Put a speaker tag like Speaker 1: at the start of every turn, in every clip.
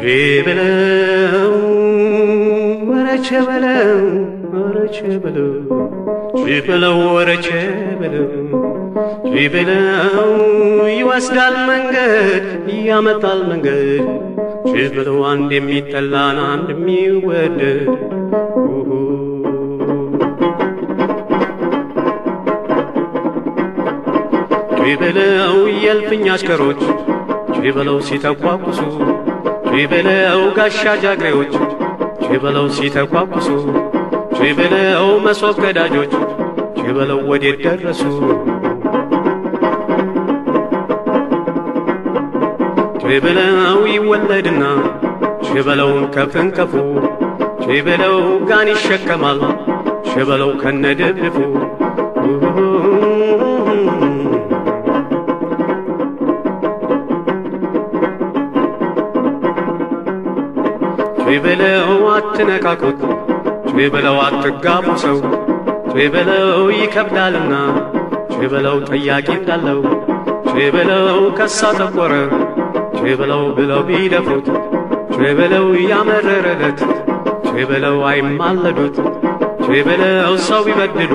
Speaker 1: ቼበለው ወረቼ በለው ወረቼ በለው ቼበለው ወረቼ በለው ቼበለው ይወስዳል መንገድ ያመጣል መንገድ ቼበለው አንድ የሚጠላን አንድ የሚወደድ ቼበለው የእልፍኝ አሽከሮች ቼበለው ሲተኳኩሱ ቼበለው ጋሻ ጃግሬዎች ቼበለው ሲተኳኩሱ ቼበለው መሶብ ቀዳጆች ቼበለው ወዴት ደረሱ? ቼበለው ይወለድና ቼበለውን ከፍንከፉ ቼበለው ጋን ይሸከማል ቼበለው ከነድፍድፉ ቼበለው አትነካኩት ቼበለው አትጋቡ ሰው ቼበለው ይከብዳልና ቼበለው ጠያቂ እንዳለው ቼበለው ከሳ ጠቆረ ቼበለው ብለው ቢደፉት ቼበለው ያመረረለት ቼበለው አይማለዱት ቼበለው ሰው ቢበድሉ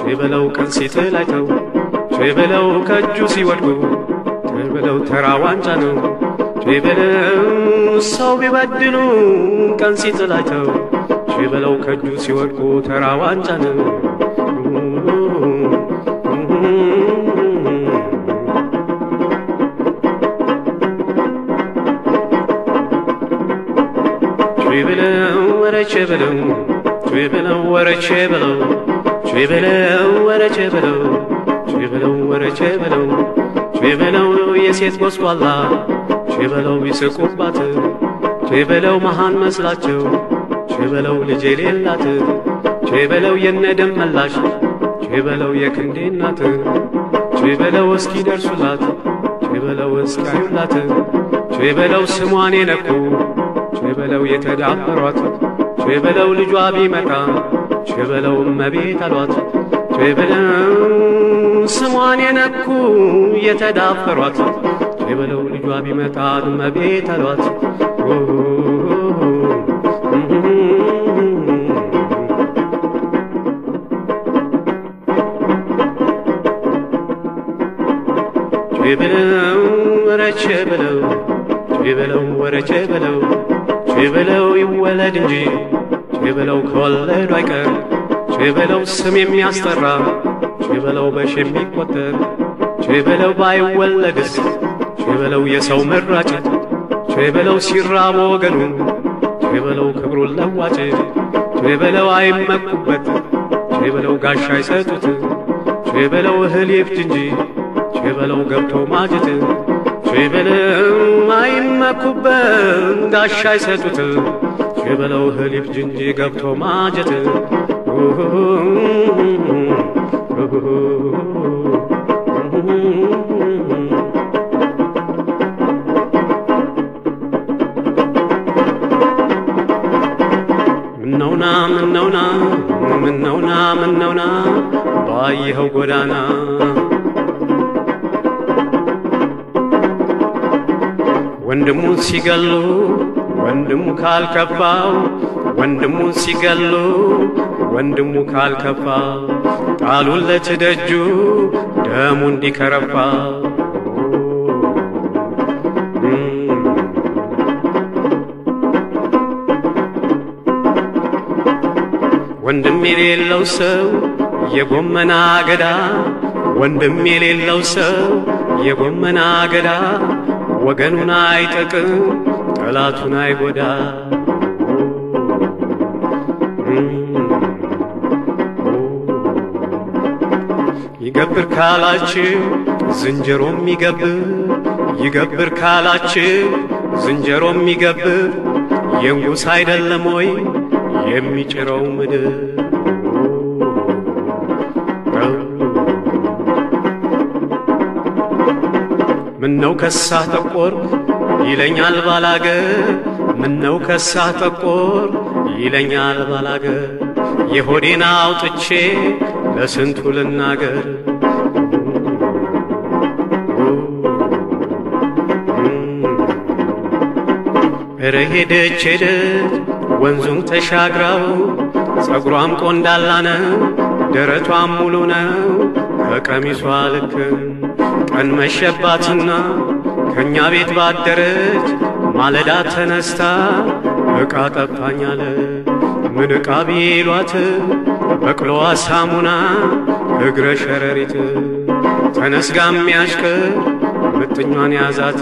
Speaker 1: ቼበለው ቀን ሲጥላቸው ቼበለው ከእጁ ሲወድቁ ቼበለው ተራ ዋንጫ ነው ቼበለው ሰው ቢበድሉ ቀን ሲጥላቸው ቼበለው ከእጁ ሲወድቁ ተራ ዋንጫ ነው። ቼበለው ወረ ቼበለው ቼበለው ወረ ቼበለው ቼበለው ወረ ቼበለው ቼበለው ወረ ቼበለው ቼበለው የሴት ጎስቋላ ቼበለው ይስቁባት ቼበለው መሃን መስላቸው ቼበለው ልጅ የሌላት ቼበለው የነደም መላሽ ቼበለው የክንዴ እናት ቼበለው እስኪ ደርሱላት ቼበለው እስኪያዩላት ቼበለው ስሟን የነኩ ቼበለው የተዳፈሯት ቼበለው ልጇ ቢመጣ ቼበለው እመቤት አሏት ቼበለው ስሟን የነኩ የተዳፈሯት ቼበለው ልጇ ቢመጣ እመቤት አሏት። ቼበለው ወረቼ በለው ቼበለው ወረቼ በለው ቼበለው ይወለድ እንጂ ቼበለው ከወለዱ አይቀር ቼበለው ስም የሚያስጠራ ቼበለው በሽ የሚቆጠር ቼበለው ባይወለድስ ቼበለው የሰው መራጭ ቼበለው ሲራብ ወገኑ ቼበለው ክብሩን ለዋጭ ቼበለው አይመኩበት ቼበለው ጋሻ አይሰጡት ቼበለው እህል ይፍጅ እንጂ ቼበለው ገብቶ ማጀት ቼበለው አይመኩበት ጋሻ አይሰጡት ቼበለው እህል ይፍጅ እንጂ ገብቶ ማጀት ምነውና ምነውና ምነውና ባየኸው ጎዳና ወንድሙን ሲገሉ ወንድሙ ካልከፋው ወንድሙን ሲገሉ ወንድሙ ካልከፋ ጣሉለት ደጁ ደሙ እንዲከረፋ ወንድም የሌለው ሰው የጎመና አገዳ ወንድም የሌለው ሰው የጎመና አገዳ ወገኑን አይጠቅም ጠላቱን አይጎዳ። ይገብር ካላችሁ ዝንጀሮም ይገብር ይገብር ካላችሁ ዝንጀሮም ይገብር የንጉሥ አይደለም ወይ የሚጭረው ምድር ምነው ከሳ ጠቆር ይለኛል ባላገር፣ ምነው ከሳ ጠቆር ይለኛል ባላገር። የሆዴና አውጥቼ ለስንቱ ልናገር? ኧረ ሄደች ሄደች ወንዙን ተሻግራው። ጸጉሯም ቆንዳላ ነው ደረቷም ሙሉ ነው። በቀሚሷ ልክ ቀን መሸባትና ከእኛ ቤት ባደረች ማለዳ ተነስታ ዕቃ ጠፋኛለ ምን ዕቃ ቢሏት በቅሎዋ ሳሙና እግረ ሸረሪት። ተነስ ጋሚያሽከር ምጥኟን ያዛት።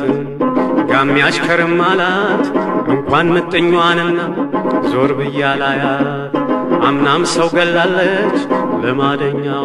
Speaker 1: ጋሚያሽከርም አላት እንኳን ምጥኟንና ዞር ብያ አምናም ሰው ገላለች ልማደኛዋ